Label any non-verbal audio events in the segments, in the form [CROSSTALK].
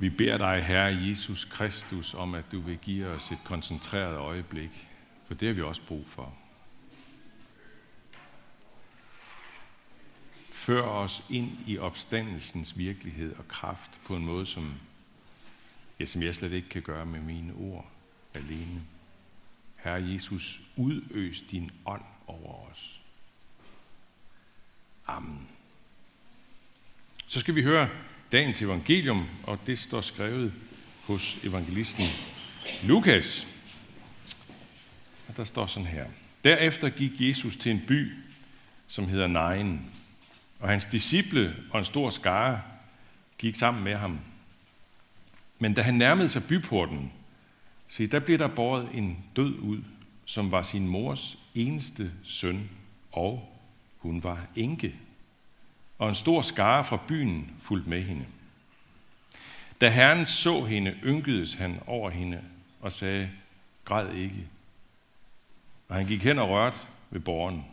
Vi beder dig, Herre Jesus Kristus, om at du vil give os et koncentreret øjeblik, for det har vi også brug for. Før os ind i opstandelsens virkelighed og kraft på en måde, som, ja, som jeg slet ikke kan gøre med mine ord alene. Herre Jesus, udøs din ånd over os. Amen. Så skal vi høre dagens evangelium, og det står skrevet hos evangelisten Lukas. Og der står sådan her. Derefter gik Jesus til en by, som hedder Nain, og hans disciple og en stor skare gik sammen med ham. Men da han nærmede sig byporten, se, der blev der båret en død ud, som var sin mors eneste søn, og hun var enke og en stor skare fra byen fulgte med hende. Da Herren så hende, ynkedes han over hende og sagde, græd ikke. Og han gik hen og rørte ved borgen.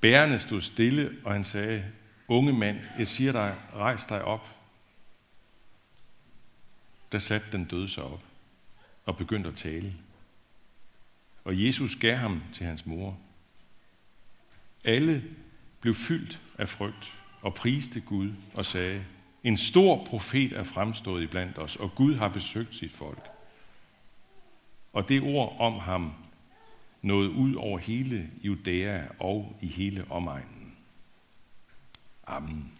Bærerne stod stille, og han sagde, unge mand, jeg siger dig, rejs dig op. Der satte den døde sig op og begyndte at tale. Og Jesus gav ham til hans mor. Alle blev fyldt af frygt og priste Gud og sagde, en stor profet er fremstået iblandt os, og Gud har besøgt sit folk. Og det ord om ham nåede ud over hele Judæa og i hele omegnen. Amen.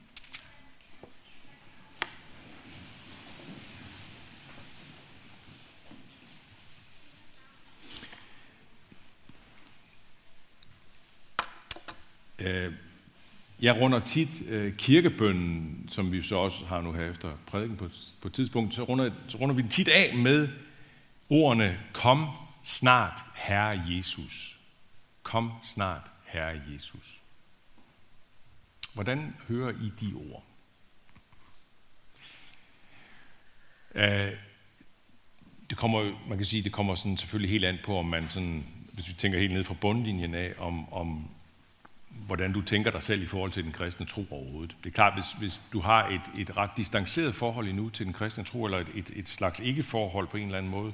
Uh, jeg runder tit øh, kirkebønnen, som vi så også har nu her efter prædiken på, på et tidspunkt, så runder, så runder vi den tit af med ordene, kom snart, Herre Jesus. Kom snart, Herre Jesus. Hvordan hører I de ord? Uh, det kommer, man kan sige, det kommer sådan selvfølgelig helt an på, om man sådan, hvis vi tænker helt ned fra bundlinjen af, om, om hvordan du tænker dig selv i forhold til den kristne tro overhovedet. Det er klart, hvis, hvis du har et, et ret distanceret forhold endnu til den kristne tro, eller et, et, et slags ikke-forhold på en eller anden måde,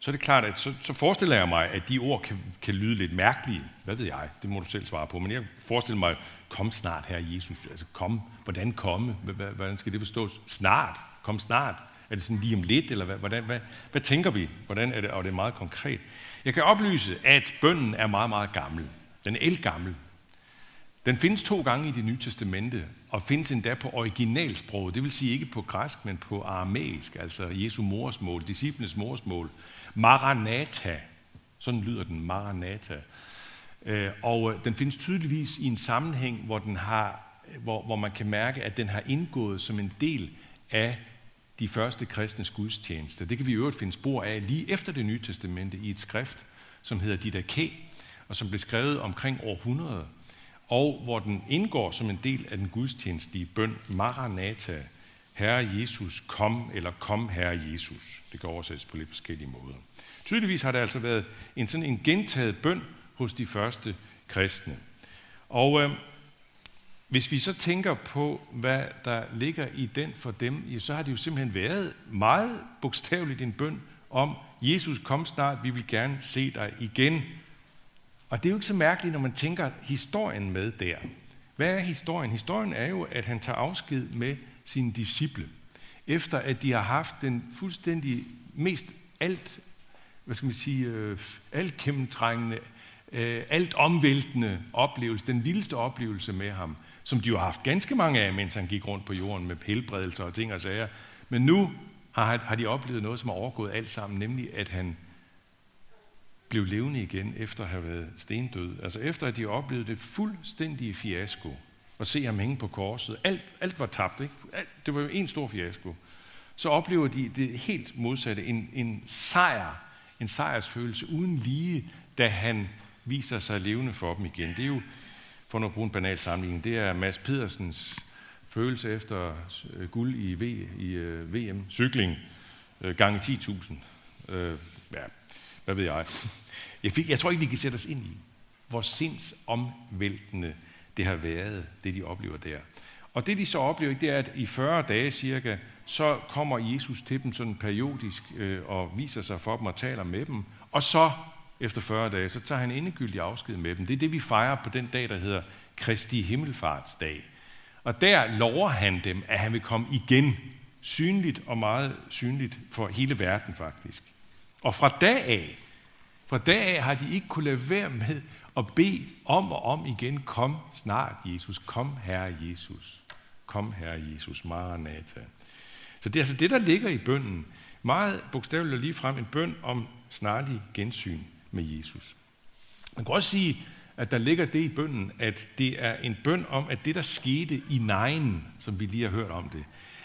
så er det klart, at så, så forestiller jeg mig, at de ord kan, kan lyde lidt mærkelige. Hvad ved jeg? Det må du selv svare på. Men jeg forestiller mig, kom snart, her Jesus. Altså kom. Hvordan komme? Hvordan skal det forstås? Snart. Kom snart. Er det sådan lige om lidt, eller hvad, hvordan, hvad, hvad tænker vi? Hvordan er det? Og det er meget konkret. Jeg kan oplyse, at bønden er meget, meget gammel. Den er elgammel. Den findes to gange i det nye testamente, og findes endda på originalsproget, det vil sige ikke på græsk, men på aramæisk, altså Jesu morsmål, disciplenes morsmål. Maranatha, sådan lyder den, Maranatha. Øh, og øh, den findes tydeligvis i en sammenhæng, hvor, den har, hvor, hvor man kan mærke, at den har indgået som en del af de første kristnes gudstjenester. Det kan vi i øvrigt finde spor af lige efter det nye testamente i et skrift, som hedder Didache, og som blev skrevet omkring århundrede og hvor den indgår som en del af den gudstjenestlige bøn Maranatha, Herre Jesus, kom, eller kom, Herre Jesus. Det kan oversættes på lidt forskellige måder. Tydeligvis har det altså været en sådan en gentaget bøn hos de første kristne. Og øh, hvis vi så tænker på, hvad der ligger i den for dem, ja, så har det jo simpelthen været meget bogstaveligt en bøn om, Jesus, kom snart, vi vil gerne se dig igen. Og det er jo ikke så mærkeligt, når man tænker historien med der. Hvad er historien? Historien er jo, at han tager afsked med sine disciple, efter at de har haft den fuldstændig mest alt, hvad skal man sige, øh, alt gennemtrængende, øh, alt omvæltende oplevelse, den vildeste oplevelse med ham, som de jo har haft ganske mange af, mens han gik rundt på jorden med helbredelser og ting og sager. Men nu har, har de oplevet noget, som har overgået alt sammen, nemlig at han blev levende igen efter at have været stendød. Altså efter at de oplevede det fuldstændige fiasko. Og se ham hænge på korset. Alt, alt var tabt. Ikke? Alt, det var jo en stor fiasko. Så oplever de det helt modsatte. En, en sejr. En sejrsfølelse uden lige, da han viser sig levende for dem igen. Det er jo, for at bruge en banal sammenligning, det er Mads Pedersens følelse efter øh, guld i, v, i øh, VM. Cykling uh, gange 10.000. Øh, ja, hvad ved jeg. Jeg, fik, jeg tror ikke, vi kan sætte os ind i, hvor sindsomvæltende det har været, det de oplever der. Og det de så oplever, det er, at i 40 dage cirka, så kommer Jesus til dem sådan periodisk øh, og viser sig for dem og taler med dem. Og så, efter 40 dage, så tager han endegyldig afsked med dem. Det er det, vi fejrer på den dag, der hedder Kristi Himmelfartsdag. Og der lover han dem, at han vil komme igen, synligt og meget synligt for hele verden faktisk. Og fra dag af, fra dag af har de ikke kunne lade være med at bede om og om igen, kom snart Jesus, kom Herre Jesus, kom Herre Jesus, Maranatha. Så det er altså det, der ligger i bønden. Meget bogstaveligt lige frem en bøn om snarlig gensyn med Jesus. Man kan også sige, at der ligger det i bønden, at det er en bøn om, at det, der skete i nejen, som vi lige har hørt om det,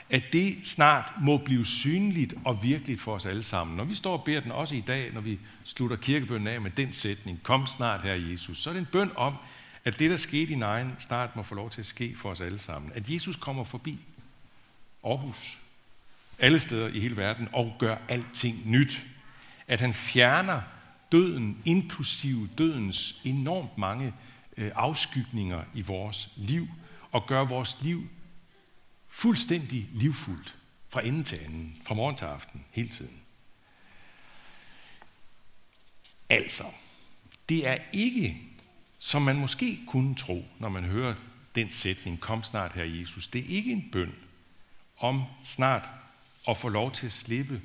at det snart må blive synligt og virkeligt for os alle sammen. Når vi står og beder den også i dag, når vi slutter kirkebønnen af med den sætning, kom snart her Jesus, så er det en bøn om, at det, der skete i nejen, snart må få lov til at ske for os alle sammen. At Jesus kommer forbi Aarhus, alle steder i hele verden, og gør alting nyt. At han fjerner døden, inklusive dødens enormt mange øh, afskygninger i vores liv, og gør vores liv fuldstændig livfuldt, fra ende til anden, fra morgen til aften, hele tiden. Altså, det er ikke, som man måske kunne tro, når man hører den sætning, kom snart her Jesus, det er ikke en bøn om snart at få lov til at slippe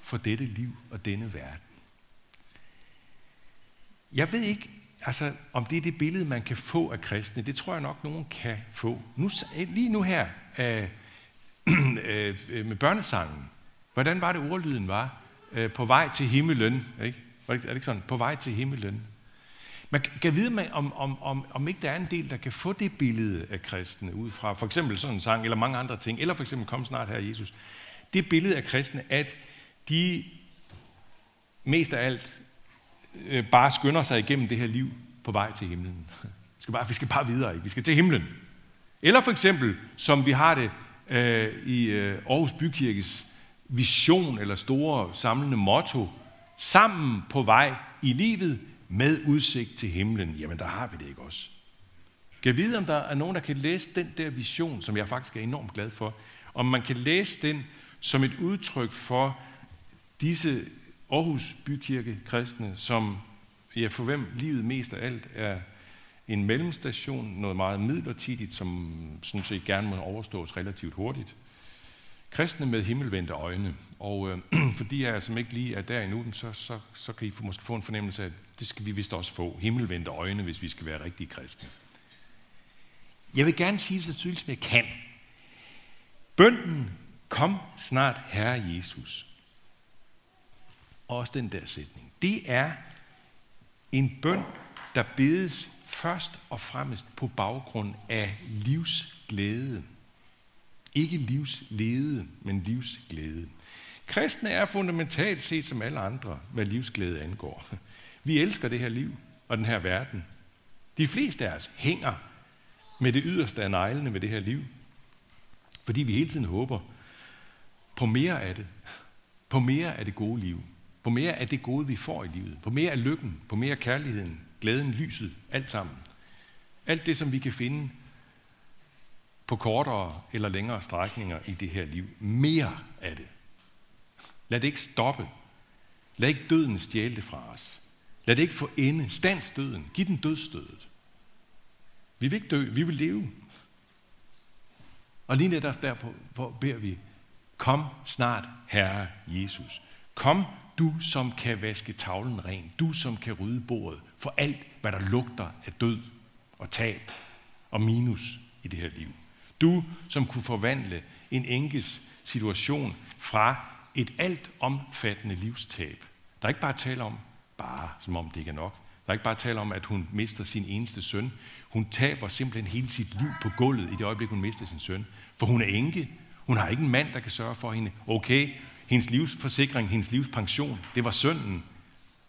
for dette liv og denne verden. Jeg ved ikke, altså, om det er det billede, man kan få af kristne. Det tror jeg nok, nogen kan få. Nu, øh, lige nu her, øh, [CLEARS THROAT] øh, med børnesangen. Hvordan var det, ordlyden var? Øh, på vej til himmelen. Ikke? Er det ikke sådan? På vej til himmelen. Man kan vide, om, om, om, om ikke der er en del, der kan få det billede af kristne ud fra for eksempel sådan en sang, eller mange andre ting, eller for eksempel kom snart her Jesus. Det billede af kristne, at de mest af alt øh, bare skynder sig igennem det her liv på vej til himlen. Vi skal bare, vi skal bare videre, vi skal til himlen. Eller for eksempel, som vi har det øh, i øh, Aarhus Bykirkes vision eller store samlende motto, sammen på vej i livet med udsigt til himlen. Jamen, der har vi det ikke også. Kan vide, om der er nogen, der kan læse den der vision, som jeg faktisk er enormt glad for, om man kan læse den som et udtryk for disse Aarhus Bykirke kristne, som ja, for hvem livet mest af alt er en mellemstation, noget meget midlertidigt, som sådan set gerne må overstås relativt hurtigt. Kristne med himmelvendte øjne. Og øh, [CLEARS THROAT] fordi jeg som ikke lige er der endnu, så, så, så kan I måske få en fornemmelse af, at det skal vi vist også få. Himmelvendte øjne, hvis vi skal være rigtige kristne. Jeg vil gerne sige så tydeligt, som jeg kan. Bønden, kom snart Herre Jesus. Også den der sætning. Det er en bøn, der bedes først og fremmest på baggrund af livsglæde. Ikke livslede, men livsglæde. Kristne er fundamentalt set som alle andre, hvad livsglæde angår. Vi elsker det her liv og den her verden. De fleste af os hænger med det yderste af neglene med det her liv, fordi vi hele tiden håber på mere af det, på mere af det gode liv, på mere af det gode, vi får i livet, på mere af lykken, på mere af kærligheden, glæden, lyset, alt sammen. Alt det, som vi kan finde på kortere eller længere strækninger i det her liv. Mere af det. Lad det ikke stoppe. Lad ikke døden stjæle det fra os. Lad det ikke få ende. Stands døden. Giv den dødstødet. Vi vil ikke dø, vi vil leve. Og lige netop derpå hvor beder vi, kom snart, Herre Jesus. Kom du, som kan vaske tavlen ren. Du, som kan rydde bordet for alt, hvad der lugter af død og tab og minus i det her liv. Du, som kunne forvandle en enkes situation fra et alt omfattende livstab. Der er ikke bare tale om, bare som om det ikke er nok. Der er ikke bare tale om, at hun mister sin eneste søn. Hun taber simpelthen hele sit liv på gulvet i det øjeblik, hun mister sin søn. For hun er enke. Hun har ikke en mand, der kan sørge for hende. Okay, hendes livsforsikring, hendes livspension, det var sønnen,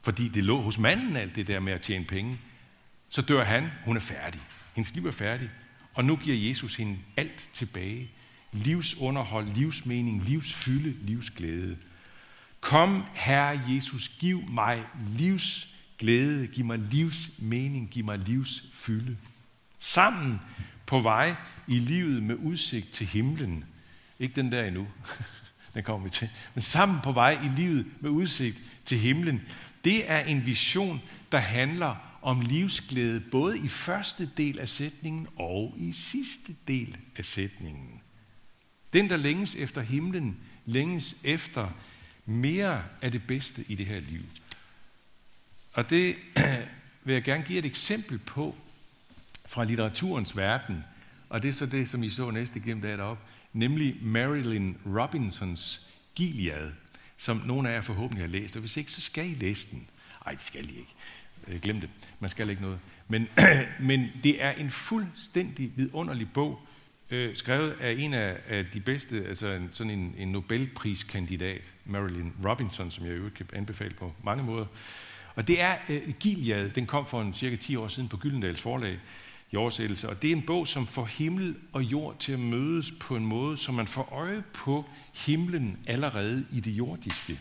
fordi det lå hos manden alt det der med at tjene penge. Så dør han, hun er færdig. Hendes liv er færdig. Og nu giver Jesus hende alt tilbage. Livsunderhold, livsmening, livsfylde, livsglæde. Kom, Herre Jesus, giv mig livsglæde, giv mig livsmening, giv mig livsfylde. Sammen på vej i livet med udsigt til himlen, Ikke den der endnu. [LAUGHS] den kommer vi til. Men sammen på vej i livet med udsigt til himlen. Det er en vision, der handler om livsglæde, både i første del af sætningen og i sidste del af sætningen. Den, der længes efter himlen, længes efter mere af det bedste i det her liv. Og det [CLEARS THROAT] vil jeg gerne give et eksempel på fra litteraturens verden, og det er så det, som I så næste gennem dag derop, nemlig Marilyn Robinsons Gilead, som nogle af jer forhåbentlig har læst, og hvis ikke, så skal I læse den. Nej, det skal I ikke. Øh, glem det. Man skal ikke noget. Men, [CLEARS THROAT] men det er en fuldstændig vidunderlig bog, øh, skrevet af en af, af de bedste, altså en, sådan en, en Nobelpriskandidat, Marilyn Robinson, som jeg jo kan anbefale på mange måder. Og det er øh, Gilead, den kom for en cirka 10 år siden på Gyldendals forlag i oversættelse, og det er en bog, som får himmel og jord til at mødes på en måde, så man får øje på himlen allerede i det jordiske,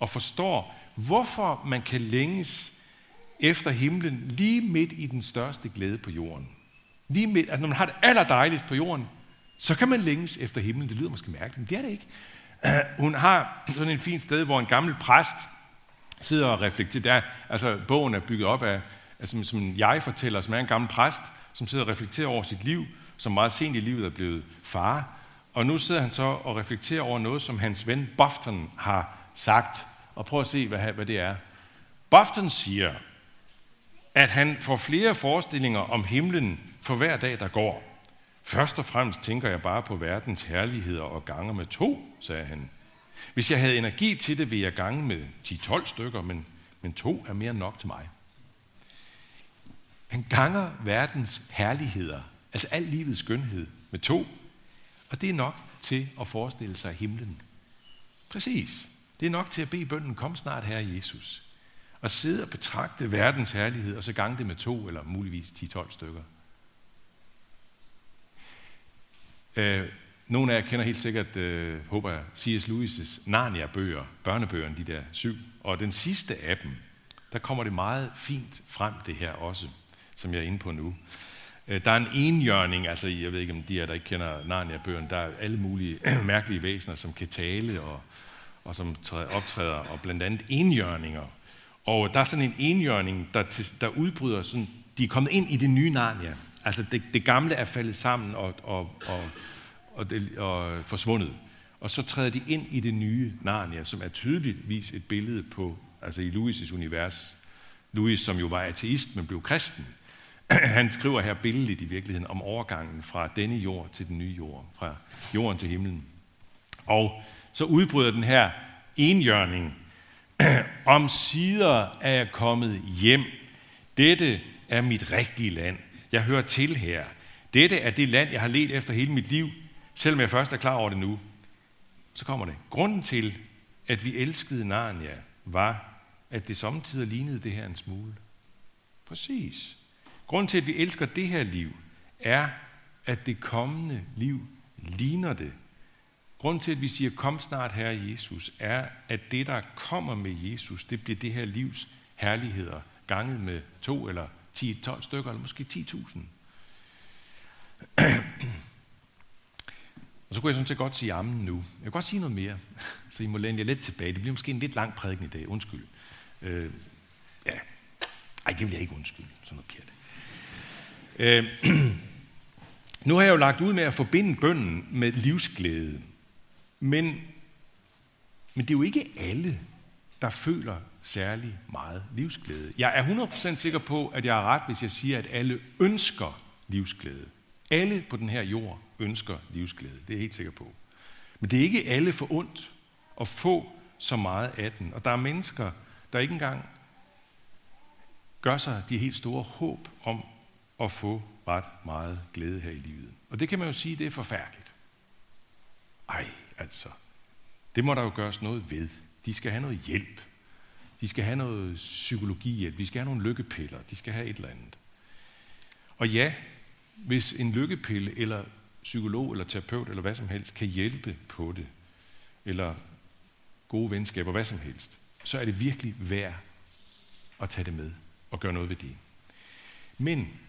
og forstår, hvorfor man kan længes efter himlen lige midt i den største glæde på jorden. Lige midt, altså når man har det allerdejligst på jorden, så kan man længes efter himlen. Det lyder måske mærkeligt, men det er det ikke. [CLEARS THROAT] Hun har sådan en fin sted, hvor en gammel præst sidder og reflekterer. Der, altså, bogen er bygget op af, altså, som en jeg-fortæller, som er en gammel præst, som sidder og reflekterer over sit liv, som meget sent i livet er blevet far. Og nu sidder han så og reflekterer over noget, som hans ven Bofton har sagt. Og prøv at se, hvad, hvad det er. Bofton siger, at han får flere forestillinger om himlen for hver dag, der går. Først og fremmest tænker jeg bare på verdens herligheder og ganger med to, sagde han. Hvis jeg havde energi til det, ville jeg gange med 10-12 stykker, men, men to er mere end nok til mig. Han ganger verdens herligheder, altså al livets skønhed, med to, og det er nok til at forestille sig himlen. Præcis. Det er nok til at bede bønden, kom snart, Herre Jesus. Og sidde og betragte verdens herlighed, og så gange det med to, eller muligvis 10-12 stykker. Øh, nogle af jer kender helt sikkert, øh, håber jeg, C.S. Lewis' Narnia-bøger, børnebøgerne, de der syv. Og den sidste af dem, der kommer det meget fint frem, det her også, som jeg er inde på nu. Øh, der er en enhjørning, altså jeg ved ikke, om de her, der ikke kender Narnia-bøgerne, der er alle mulige [CLEARS THROAT] mærkelige væsener, som kan tale og, og som optræder, og blandt andet enhjørninger. Og der er sådan en enhjørning, der, der udbryder sådan, de er kommet ind i det nye Narnia. Altså det, det gamle er faldet sammen og, og, og, og, det, og forsvundet. Og så træder de ind i det nye Narnia, som er tydeligvis et billede på, altså i Louis' univers. Louis, som jo var ateist, men blev kristen. [CLEARS THROAT] Han skriver her billedligt i virkeligheden om overgangen fra denne jord til den nye jord, fra jorden til himlen. Og så udbryder den her enhjørning. [CLEARS THROAT] Om sider er jeg kommet hjem. Dette er mit rigtige land. Jeg hører til her. Dette er det land, jeg har let efter hele mit liv, selvom jeg først er klar over det nu. Så kommer det. Grunden til, at vi elskede Narnia, var, at det samtidig lignede det her en smule. Præcis. Grunden til, at vi elsker det her liv, er, at det kommende liv ligner det. Grunden til, at vi siger, kom snart, Herre Jesus, er, at det, der kommer med Jesus, det bliver det her livs herligheder, ganget med to eller 10-12 stykker, eller måske 10.000. Og så kunne jeg sådan set godt sige ammen nu. Jeg kan godt sige noget mere, så I må læne jer lidt tilbage. Det bliver måske en lidt lang prædiken i dag, undskyld. Øh, ja, ej, det vil jeg ikke undskylde, sådan noget pjat. Øh, [CLEARS THROAT] nu har jeg jo lagt ud med at forbinde bønden med livsglæde. Men, men det er jo ikke alle, der føler særlig meget livsglæde. Jeg er 100% sikker på, at jeg har ret, hvis jeg siger, at alle ønsker livsglæde. Alle på den her jord ønsker livsglæde. Det er jeg helt sikker på. Men det er ikke alle for ondt at få så meget af den. Og der er mennesker, der ikke engang gør sig de helt store håb om at få ret meget glæde her i livet. Og det kan man jo sige, det er forfærdeligt. Ej, altså. Det må der jo gøres noget ved. De skal have noget hjælp. De skal have noget psykologihjælp. De skal have nogle lykkepiller. De skal have et eller andet. Og ja, hvis en lykkepille eller psykolog eller terapeut eller hvad som helst kan hjælpe på det, eller gode venskaber, hvad som helst, så er det virkelig værd at tage det med og gøre noget ved det. Men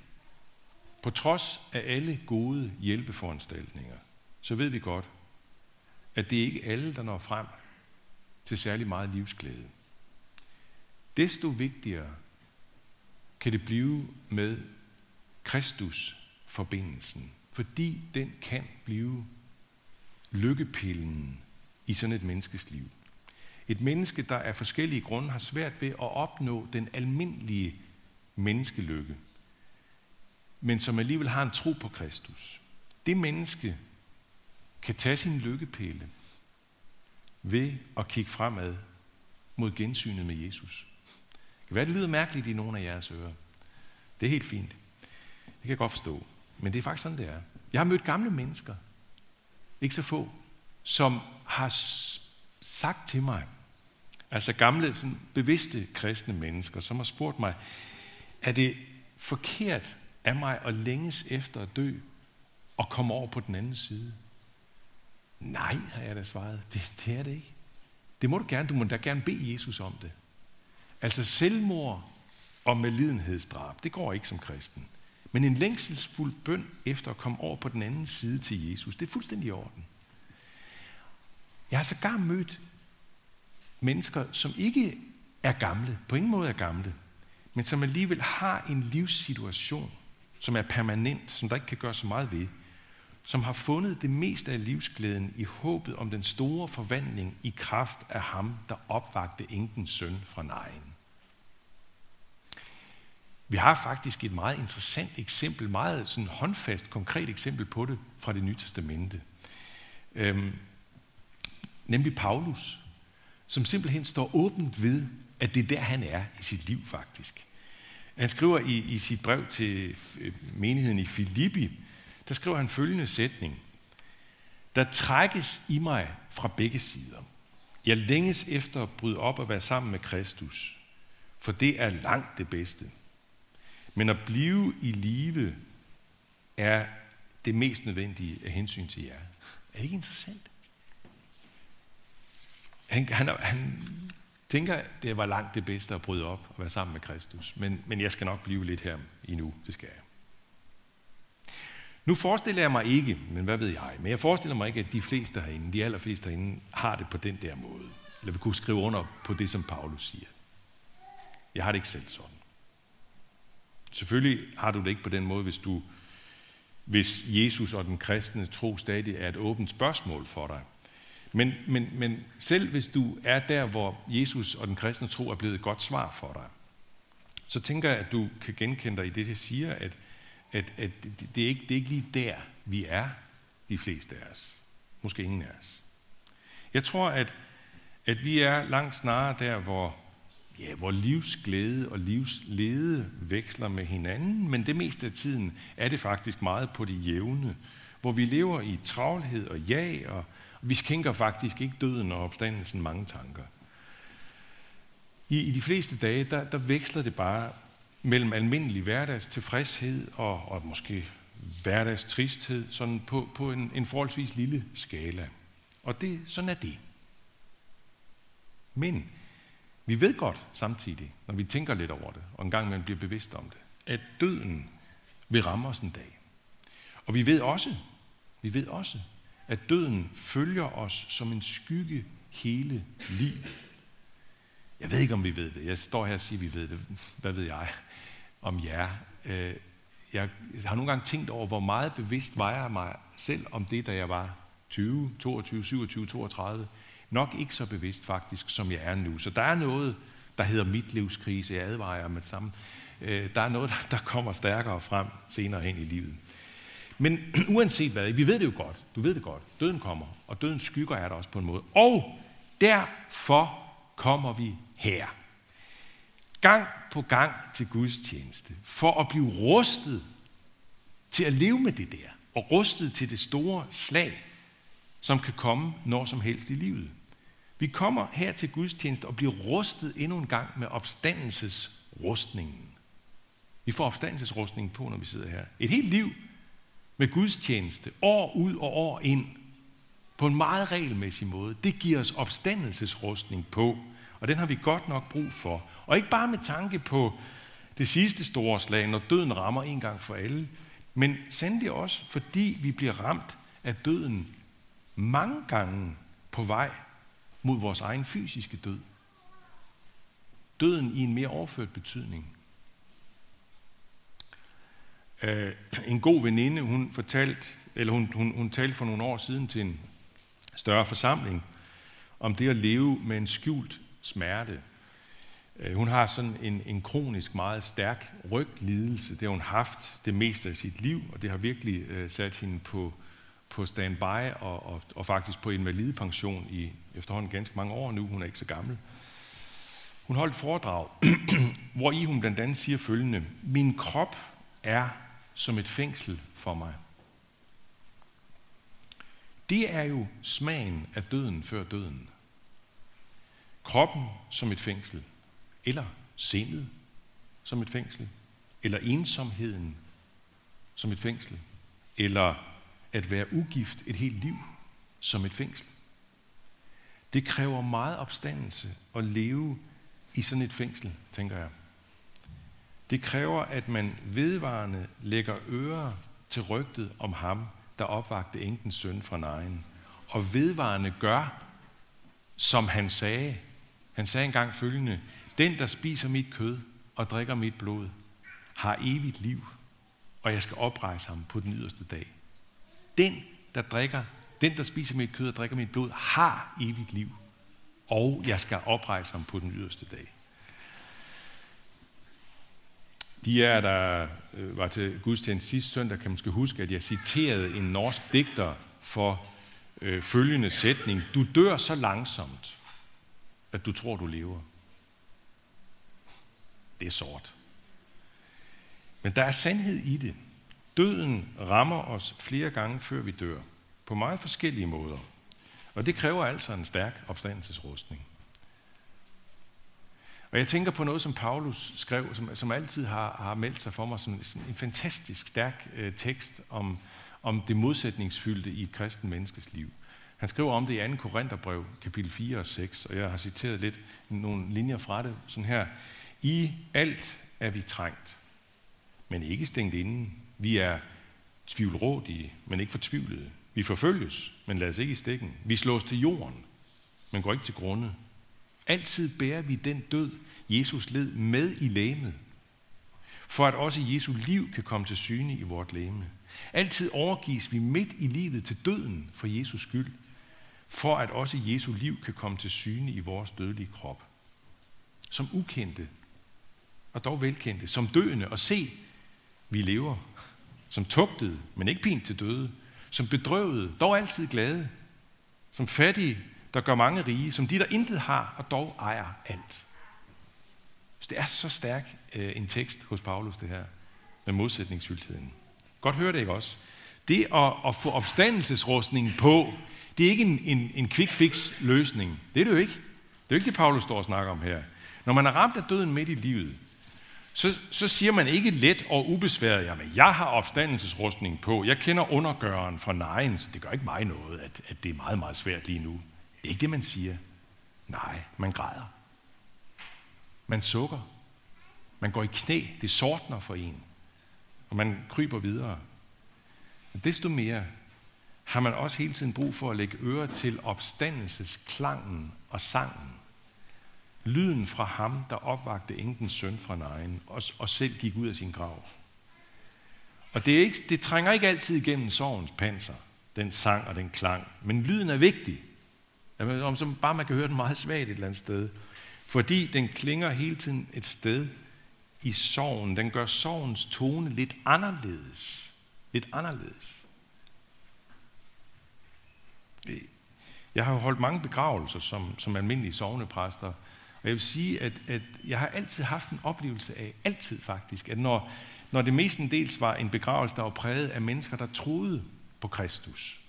på trods af alle gode hjælpeforanstaltninger, så ved vi godt, at det ikke er alle, der når frem til særlig meget livsglæde. Desto vigtigere kan det blive med Kristus-forbindelsen, fordi den kan blive lykkepillen i sådan et menneskes liv. Et menneske, der af forskellige grunde har svært ved at opnå den almindelige menneskelykke, men som alligevel har en tro på Kristus. Det menneske kan tage sin lykkepille ved at kigge fremad mod gensynet med Jesus. Det kan være, det lyder mærkeligt i nogle af jeres ører. Det er helt fint. Det kan jeg godt forstå. Men det er faktisk sådan, det er. Jeg har mødt gamle mennesker, ikke så få, som har sagt til mig, altså gamle, sådan bevidste kristne mennesker, som har spurgt mig, er det forkert af mig og længes efter at dø og komme over på den anden side? Nej, har jeg da svaret. Det, det er det ikke. Det må du gerne. Du må da gerne bede Jesus om det. Altså selvmord og medlidenhedsdrab, det går ikke som kristen. Men en længselsfuld bøn efter at komme over på den anden side til Jesus, det er fuldstændig i orden. Jeg har sågar mødt mennesker, som ikke er gamle, på ingen måde er gamle, men som alligevel har en livssituation, som er permanent, som der ikke kan gøre så meget ved, som har fundet det meste af livsglæden i håbet om den store forvandling i kraft af ham, der opvagte enkens søn fra nejen. Vi har faktisk et meget interessant eksempel, meget sådan håndfast, konkret eksempel på det fra det nye testamente. Øhm, nemlig Paulus, som simpelthen står åbent ved, at det er der, han er i sit liv faktisk. Han skriver i, i sit brev til øh, menigheden i Filippi, der skriver han følgende sætning. Der trækkes i mig fra begge sider. Jeg længes efter at bryde op og være sammen med Kristus, for det er langt det bedste. Men at blive i live er det mest nødvendige af hensyn til jer. Er det ikke interessant? Han, han, han tænker, det var langt det bedste at bryde op og være sammen med Kristus. Men, men jeg skal nok blive lidt her endnu. Det skal jeg. Nu forestiller jeg mig ikke, men hvad ved jeg, men jeg forestiller mig ikke, at de fleste herinde, de allerfleste herinde, har det på den der måde. Eller vil kunne skrive under på det, som Paulus siger. Jeg har det ikke selv sådan. Selvfølgelig har du det ikke på den måde, hvis du hvis Jesus og den kristne tro stadig er et åbent spørgsmål for dig. Men, men, men selv hvis du er der, hvor Jesus og den kristne tro er blevet et godt svar for dig, så tænker jeg, at du kan genkende dig i det, jeg siger, at, at, at det, er ikke, det er ikke lige der, vi er, de fleste af os. Måske ingen af os. Jeg tror, at, at vi er langt snarere der, hvor, ja, hvor livsglæde og livslede veksler med hinanden, men det meste af tiden er det faktisk meget på det jævne, hvor vi lever i travlhed og jag og vi skænker faktisk ikke døden og opstandelsen mange tanker. I, i de fleste dage, der, der veksler det bare mellem almindelig hverdags tilfredshed og, og måske hverdags tristhed, sådan på, på en, en forholdsvis lille skala. Og det, sådan er det. Men vi ved godt samtidig, når vi tænker lidt over det, og en gang man bliver bevidst om det, at døden vil ramme os en dag. Og vi ved også, vi ved også, at døden følger os som en skygge hele livet. Jeg ved ikke, om vi ved det. Jeg står her og siger, at vi ved det. Hvad ved jeg om jer? Øh, jeg har nogle gange tænkt over, hvor meget bevidst var jeg mig selv om det, da jeg var 20, 22, 27, 32. Nok ikke så bevidst faktisk, som jeg er nu. Så der er noget, der hedder mit livskrise. Jeg advarer med det samme. Øh, der er noget, der kommer stærkere frem senere hen i livet. Men [CLEARS THROAT] uanset hvad, vi ved det jo godt. Du ved det godt. Døden kommer, og dødens skygger er der også på en måde. Og derfor kommer vi her. Gang på gang til Guds tjeneste. For at blive rustet til at leve med det der. Og rustet til det store slag, som kan komme når som helst i livet. Vi kommer her til Guds tjeneste og bliver rustet endnu en gang med opstandelsesrustningen. Vi får opstandelsesrustningen på, når vi sidder her. Et helt liv med Guds tjeneste, år ud og år ind, på en meget regelmæssig måde, det giver os opstandelsesrustning på. Og den har vi godt nok brug for. Og ikke bare med tanke på det sidste store slag, når døden rammer en gang for alle, men sandelig også, fordi vi bliver ramt af døden mange gange på vej mod vores egen fysiske død. Døden i en mere overført betydning. Øh, en god veninde, hun fortalte, eller hun, hun, hun talte for nogle år siden til en større forsamling, om det at leve med en skjult smerte. Øh, hun har sådan en, en kronisk meget stærk ryglidelse. Det har hun haft det meste af sit liv, og det har virkelig øh, sat hende på, på standby og, og, og faktisk på invalidepension i efterhånden ganske mange år nu. Hun er ikke så gammel. Hun holdt foredrag, [CLEARS THROAT] hvor i hun blandt andet siger følgende. Min krop er som et fængsel for mig. Det er jo smagen af døden før døden. Kroppen som et fængsel, eller sindet som et fængsel, eller ensomheden som et fængsel, eller at være ugift et helt liv som et fængsel. Det kræver meget opstandelse at leve i sådan et fængsel, tænker jeg. Det kræver, at man vedvarende lægger ører til rygtet om ham, der opvagte enkens søn fra nejen, og vedvarende gør, som han sagde. Han sagde engang følgende, den, der spiser mit kød og drikker mit blod, har evigt liv, og jeg skal oprejse ham på den yderste dag. Den, der drikker, den, der spiser mit kød og drikker mit blod, har evigt liv, og jeg skal oprejse ham på den yderste dag. De er, der øh, var til gudstjeneste sidste søndag, kan måske huske, at jeg citerede en norsk digter for øh, følgende sætning. Du dør så langsomt, at du tror, du lever. Det er sort. Men der er sandhed i det. Døden rammer os flere gange, før vi dør. På meget forskellige måder. Og det kræver altså en stærk opstandelsesrustning. Og jeg tænker på noget, som Paulus skrev, som, som altid har, har meldt sig for mig som sådan en fantastisk stærk øh, tekst om, om det modsætningsfyldte i et kristen menneskes liv. Han skriver om det i 2. Korintherbrev, kapitel 4 og 6, og jeg har citeret lidt nogle linjer fra det, sådan her. I alt er vi trængt, men ikke stængt inden. Vi er tvivlrådige, men ikke fortvivlede. Vi forfølges, men lad os ikke i stikken. Vi slås til jorden, men går ikke til grunde. Altid bærer vi den død, Jesus led med i lægemet, for at også Jesu liv kan komme til syne i vort læme. Altid overgives vi midt i livet til døden for Jesus skyld, for at også Jesu liv kan komme til syne i vores dødelige krop. Som ukendte, og dog velkendte, som døende, og se, vi lever. Som tugtede, men ikke pint til døde. Som bedrøvede, dog altid glade. Som fattige, der gør mange rige, som de, der intet har, og dog ejer alt. Så det er så stærk øh, en tekst hos Paulus, det her, med modsætningsfyldtheden. Godt høre det ikke også? Det at, at få opstandelsesrustningen på, det er ikke en, en, en quick fix løsning. Det er det jo ikke. Det er jo ikke det, Paulus står og snakker om her. Når man er ramt af døden midt i livet, så, så siger man ikke let og ubesværet, jamen jeg har opstandelsesrustning på, jeg kender undergøren fra nejen, så det gør ikke mig noget, at, at det er meget, meget svært lige nu. Det er ikke det, man siger. Nej, man græder. Man sukker. Man går i knæ. Det sortner for en. Og man kryber videre. Men desto mere har man også hele tiden brug for at lægge øre til opstandelsesklangen og sangen. Lyden fra ham, der opvagte enkens søn fra nejen, og, og selv gik ud af sin grav. Og det, er ikke, det trænger ikke altid igennem sorgens panser, den sang og den klang, men lyden er vigtig. Om som bare man kan høre den meget svagt et eller andet sted. Fordi den klinger hele tiden et sted i sorgen. Den gør sorgens tone lidt anderledes. Lidt anderledes. Jeg har jo holdt mange begravelser som, som almindelige sovnepræster, og jeg vil sige, at, at jeg har altid haft en oplevelse af, altid faktisk, at når, når det mestendels var en begravelse, der var præget af mennesker, der troede på Kristus,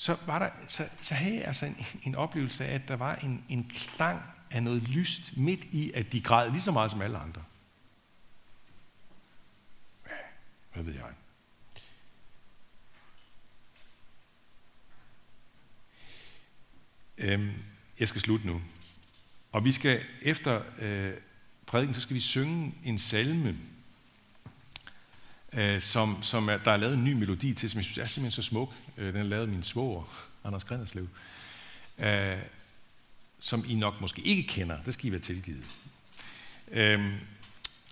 så, var der, så, så havde jeg altså en, en oplevelse af, at der var en, en klang af noget lyst midt i, at de græd lige så meget som alle andre. Ja, hvad ved jeg? Øhm, jeg skal slutte nu. Og vi skal efter øh, prædiken, så skal vi synge en salme, øh, som, som er, der er lavet en ny melodi til, som jeg synes er simpelthen så smuk. Øh, den er lavet af min svoger, Anders Grinderslev. øh, som I nok måske ikke kender. Det skal I være tilgivet. Øhm,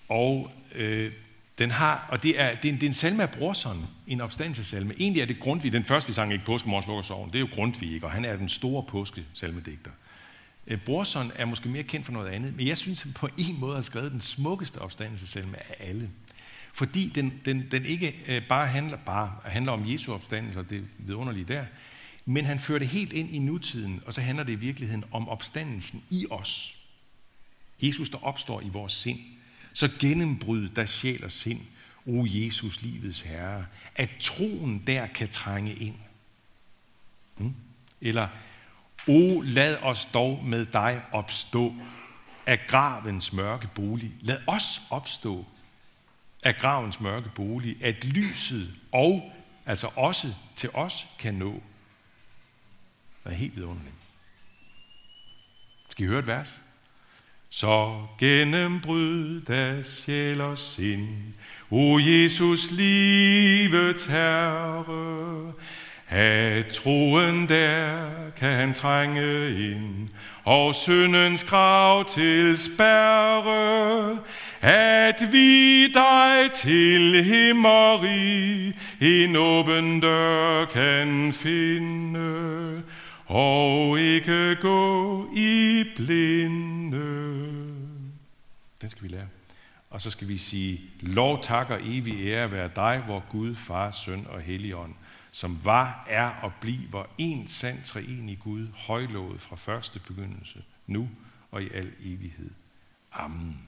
og øh, den har, og det er, det er, en, det er en salme af Brorson, en opstandelsesalme. Egentlig er det Grundtvig, den første vi sang ikke påskemorgens det er jo Grundtvig, ikke? og han er den store påskesalmedigter. Øh, Brorson er måske mere kendt for noget andet, men jeg synes, han på en måde har skrevet den smukkeste opstandelsesalme af alle. Fordi den, den, den ikke øh, bare handler, bare handler om Jesu opstandelse, og det er vidunderlige der, men han fører det helt ind i nutiden, og så handler det i virkeligheden om opstandelsen i os. Jesus, der opstår i vores sind. Så gennembryd der sjæl og sind, o Jesus, livets Herre, at troen der kan trænge ind. Hmm? Eller, o lad os dog med dig opstå af gravens mørke bolig. Lad os opstå af gravens mørke bolig, at lyset og altså også til os kan nå. Det er helt vidunderligt. Skal I høre et vers? Så gennembryd da sjæl og sind, O Jesus, livets Herre, at troen der kan han trænge ind, og syndens grav til spærre, at vi dig til himmeri en åben dør kan finde, og ikke gå i blinde. Den skal vi lære. Og så skal vi sige, lov, tak og evig ære være dig, vor Gud, Far, Søn og Helligånd, som var, er og bliver en sand treenig Gud, højlovet fra første begyndelse, nu og i al evighed. Amen.